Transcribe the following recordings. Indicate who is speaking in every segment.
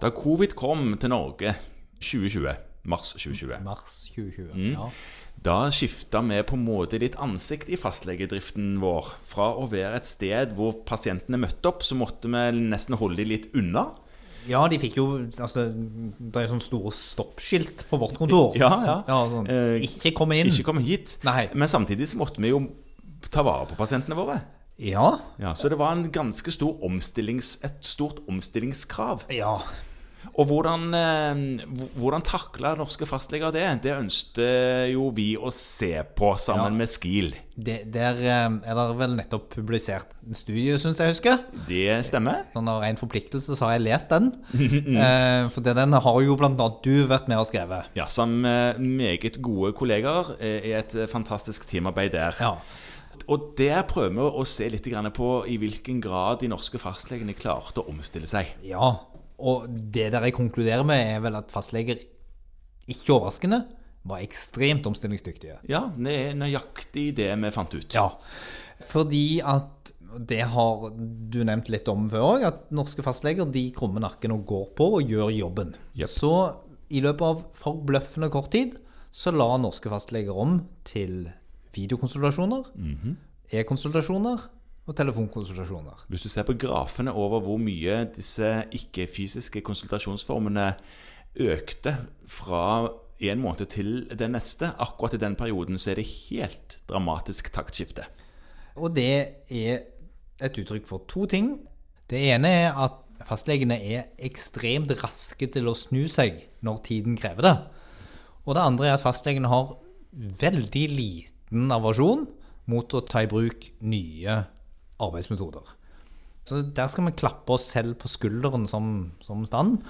Speaker 1: Da covid kom til Norge 2020, mars 2020,
Speaker 2: Mars 2020.
Speaker 1: Mm.
Speaker 2: Ja.
Speaker 1: da skifta vi på en måte litt ansikt i fastlegedriften vår. Fra å være et sted hvor pasientene møtte opp, så måtte vi nesten holde de litt unna.
Speaker 2: ja, de fikk jo altså, Det er sånne store stoppskilt på vårt kontor.
Speaker 1: Ja, ja.
Speaker 2: sånn,
Speaker 1: Eh,
Speaker 2: ikke komme inn.
Speaker 1: Ikke komme hit.
Speaker 2: Nei.
Speaker 1: Men samtidig så måtte vi jo ta vare på pasientene våre.
Speaker 2: Ja.
Speaker 1: Ja, så det var en ganske stor omstillings, et stort omstillingskrav.
Speaker 2: ja.
Speaker 1: Og hvordan, eh, hvordan takla norske fastleger det? Det ønsket jo vi å se på sammen
Speaker 2: Ja.
Speaker 1: med SKIL.
Speaker 2: Det, der eh, er det vel nettopp publisert en studie, syns jeg husker.
Speaker 1: Det stemmer.
Speaker 2: Sånn av ren forpliktelse så har jeg lest den. eh, for den har jo blant annet du vært med og skrevet.
Speaker 1: Ja, Sammen med meget gode kollegaer eh, i et fantastisk teamarbeid der.
Speaker 2: Ja.
Speaker 1: Og der prøver vi å se litt på i hvilken grad de norske fastlegene klarte å omstille seg.
Speaker 2: ja. Og det der jeg konkluderer med, er vel at fastleger, ikke overraskende, var ekstremt omstillingsdyktige.
Speaker 1: Ja, det er nøyaktig det vi fant ut.
Speaker 2: Ja, fordi at det har du nevnt litt om før òg, at norske fastleger de krummer nakken og går på og gjør jobben.
Speaker 1: Yep.
Speaker 2: Så i løpet av forbløffende kort tid så la norske fastleger om til videokonsultasjoner, e-konsultasjoner og telefonkonsultasjoner.
Speaker 1: Hvis du ser på grafene over hvor mye disse ikke-fysiske konsultasjonsformene økte fra en måned til den neste, akkurat i den perioden, så er det helt dramatisk taktskifte.
Speaker 2: Og det er et uttrykk for to ting. Det ene er at fastlegene er ekstremt raske til å snu seg når tiden krever det. Og det andre er at fastlegene har veldig liten aversjon mot å ta i bruk nye arbeidsmetoder. Så der skal vi klappe oss selv på skulderen som, som stand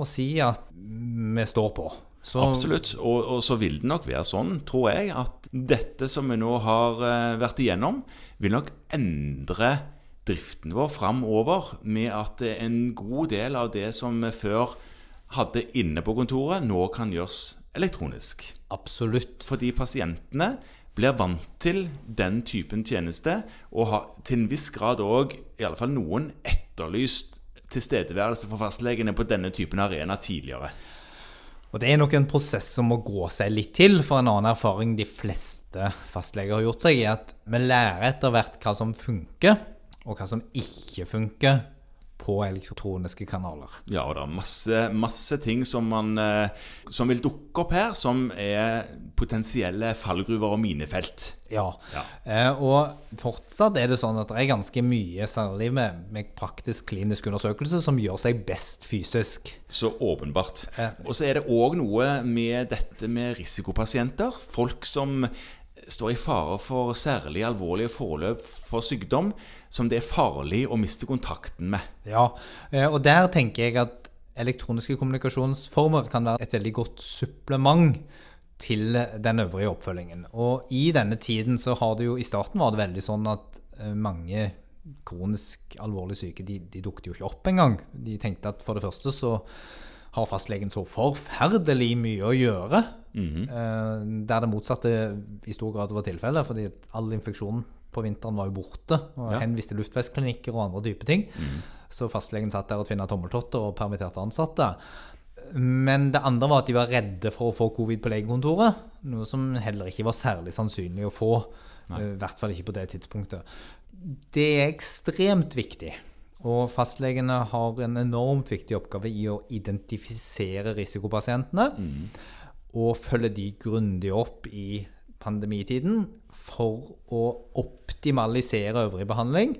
Speaker 2: og si at vi står på. Så,
Speaker 1: Absolutt. Og, og så vil det nok være sånn, tror jeg, at dette som vi nå har eh, vært igjennom, vil nok endre driften vår framover med at eh, en god del av det som vi før hadde inne på kontoret, nå kan gjøres elektronisk.
Speaker 2: Absolutt.
Speaker 1: Fordi pasientene blir vant til den typen tjeneste, og har til en viss grad òg, i fall noen, etterlyst tilstedeværelse for fastlegene på denne typen arena tidligere.
Speaker 2: Og det er nok en prosess som må gå seg litt til, for en annen erfaring de fleste fastleger har gjort seg, er at vi lærer etter hvert hva som funker, og hva som ikke funker på elektroniske kanaler.
Speaker 1: Ja, og det er masse, masse ting som, man, eh, som vil dukke opp her, som er potensielle fallgruver og minefelt.
Speaker 2: Ja.
Speaker 1: Ja.
Speaker 2: Eh, og fortsatt er det sånn at det er ganske mye, særlig med, med praktisk klinisk undersøkelse, som gjør seg best fysisk.
Speaker 1: Så åpenbart.
Speaker 2: Eh.
Speaker 1: Og så er det òg noe med dette med risikopasienter. Folk som står i fare for særlig alvorlige forløp for sykdom, som det er farlig å miste kontakten med.
Speaker 2: Ja, eh, og der tenker jeg at elektroniske kommunikasjonsformer kan være et veldig godt supplement til den øvrige oppfølgingen. Og i denne tiden så har det jo I starten var det veldig sånn at eh, mange kronisk alvorlig syke de, de dukket jo ikke opp engang. De tenkte at for det første så har fastlegen så forferdelig mye å gjøre. Eh, der det motsatte i stor grad var tilfellet, fordi all infeksjon på vinteren var jo borte. og
Speaker 1: Ja.
Speaker 2: Henvist til luftveisklinikker og andre typer ting. Så fastlegen satt der og tvinna tommeltotter og permitterte ansatte. Men det andre var at de var redde for å få covid på legekontoret. Noe som heller ikke var særlig sannsynlig å få. Nei. I hvert fall ikke på det tidspunktet. Det er ekstremt viktig. Og fastlegene har en enormt viktig oppgave i å identifisere risikopasientene. Og følge de grundig opp i pandemitiden for å optimalisere øvrig behandling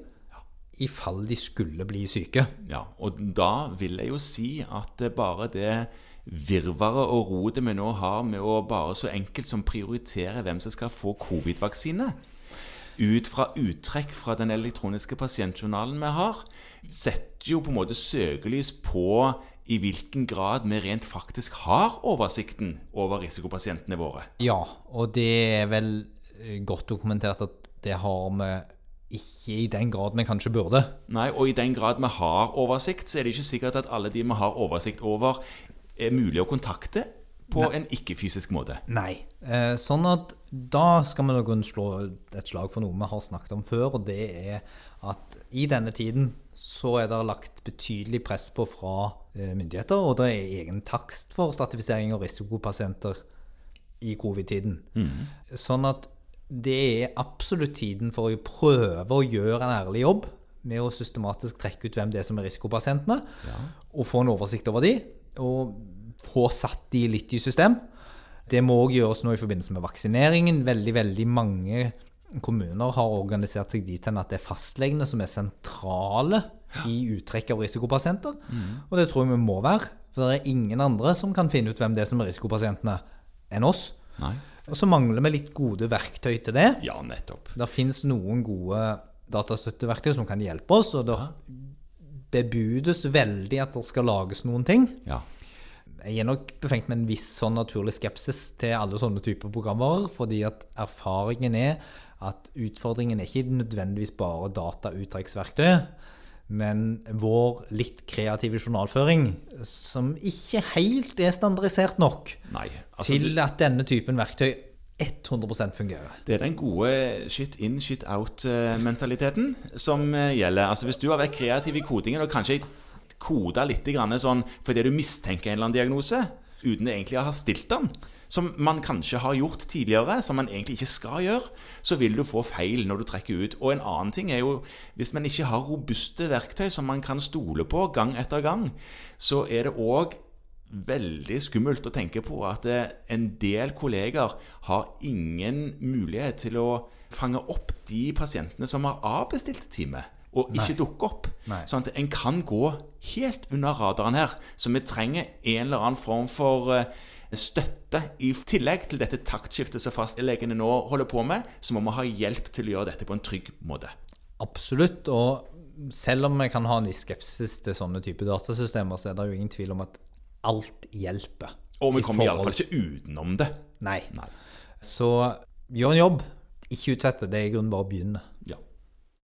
Speaker 2: i fall de skulle bli syke.
Speaker 1: Ja, og da vil jeg jo si at bare det virvaret og rotet vi nå har med å bare så enkelt som prioritere hvem som skal få covid-vaksine, ut fra uttrekk fra den elektroniske pasientjournalen vi har, setter jo på en måte søkelys på i hvilken grad vi rent faktisk har oversikten over risikopasientene våre.
Speaker 2: Ja, og det er vel eh, godt dokumentert at det har vi ikke i den grad vi kanskje burde.
Speaker 1: Nei, og i den grad vi har oversikt, så er det ikke sikkert at alle de vi har oversikt over, er mulig å kontakte på en ikke-fysisk måte.
Speaker 2: Nei. Eh, sånn at da skal vi kunne slå et slag for noe vi har snakket om før, og det er at i denne tiden så er det lagt betydelig press på fra eh, myndigheter, og det er egen takst for stratifisering av risikopasienter i covid-tiden. Sånn at det er absolutt tiden for å prøve å gjøre en ærlig jobb med å systematisk trekke ut hvem det er som er risikopasientene, og få en oversikt over de, og få satt de litt i system. Det må òg gjøres nå i forbindelse med vaksineringen. Veldig, veldig mange kommuner har organisert seg dit hen at det er fastlegene som er sentrale i uttrekk av risikopasienter. Og det tror jeg vi må være. For det er ingen andre som kan finne ut hvem det er som er risikopasientene, enn oss.
Speaker 1: Nei.
Speaker 2: Og så mangler vi litt gode verktøy til det.
Speaker 1: Ja, nettopp.
Speaker 2: Det fins noen gode datastøtteverktøy som kan hjelpe oss, og det bebudes veldig at det skal lages noen ting.
Speaker 1: Ja.
Speaker 2: Jeg er nok befengt med en viss sånn naturlig skepsis til alle sånne typer programvarer, fordi at erfaringen er at utfordringen er ikke nødvendigvis bare datauttrekksverktøyet, men vår litt kreative journalføring, som ikke helt er standardisert nok
Speaker 1: Nei. Altså,
Speaker 2: til at denne typen verktøy 100% fungerer.
Speaker 1: Det er den gode shit in, shit out-mentaliteten som eh, gjelder. Altså Hvis du har vært kreativ i kodingen og kanskje koda litt sånn fordi du mistenker en eller annen diagnose, uten egentlig å ha stilt den, som man kanskje har gjort tidligere, som man egentlig ikke skal gjøre, så vil du få feil når du trekker ut. Og en annen ting er jo hvis man ikke har robuste verktøy som man kan stole på gang etter gang, så er det òg veldig skummelt å tenke på at eh, en del kolleger har ingen mulighet til å fange opp de pasientene som har avbestilt time, og ikke dukke opp.
Speaker 2: Nei.
Speaker 1: Sånn at en kan gå helt under radaren her. Så vi trenger en eller annen form for eh, støtte. I tillegg til dette taktskiftet som fastlegene nå holder på med, så må vi ha hjelp til å gjøre dette på en trygg måte.
Speaker 2: Absolutt. Og selv om vi kan ha en viss skepsis til sånne typer datasystemer, så er det jo ingen tvil om at alt hjelper.
Speaker 1: Og vi
Speaker 2: I
Speaker 1: kommer iallfall ikke utenom det.
Speaker 2: Nei.
Speaker 1: Nei.
Speaker 2: Så gjør en jobb. Ikke utsett det. Det er i grunnen bare å begynne.
Speaker 1: Ja.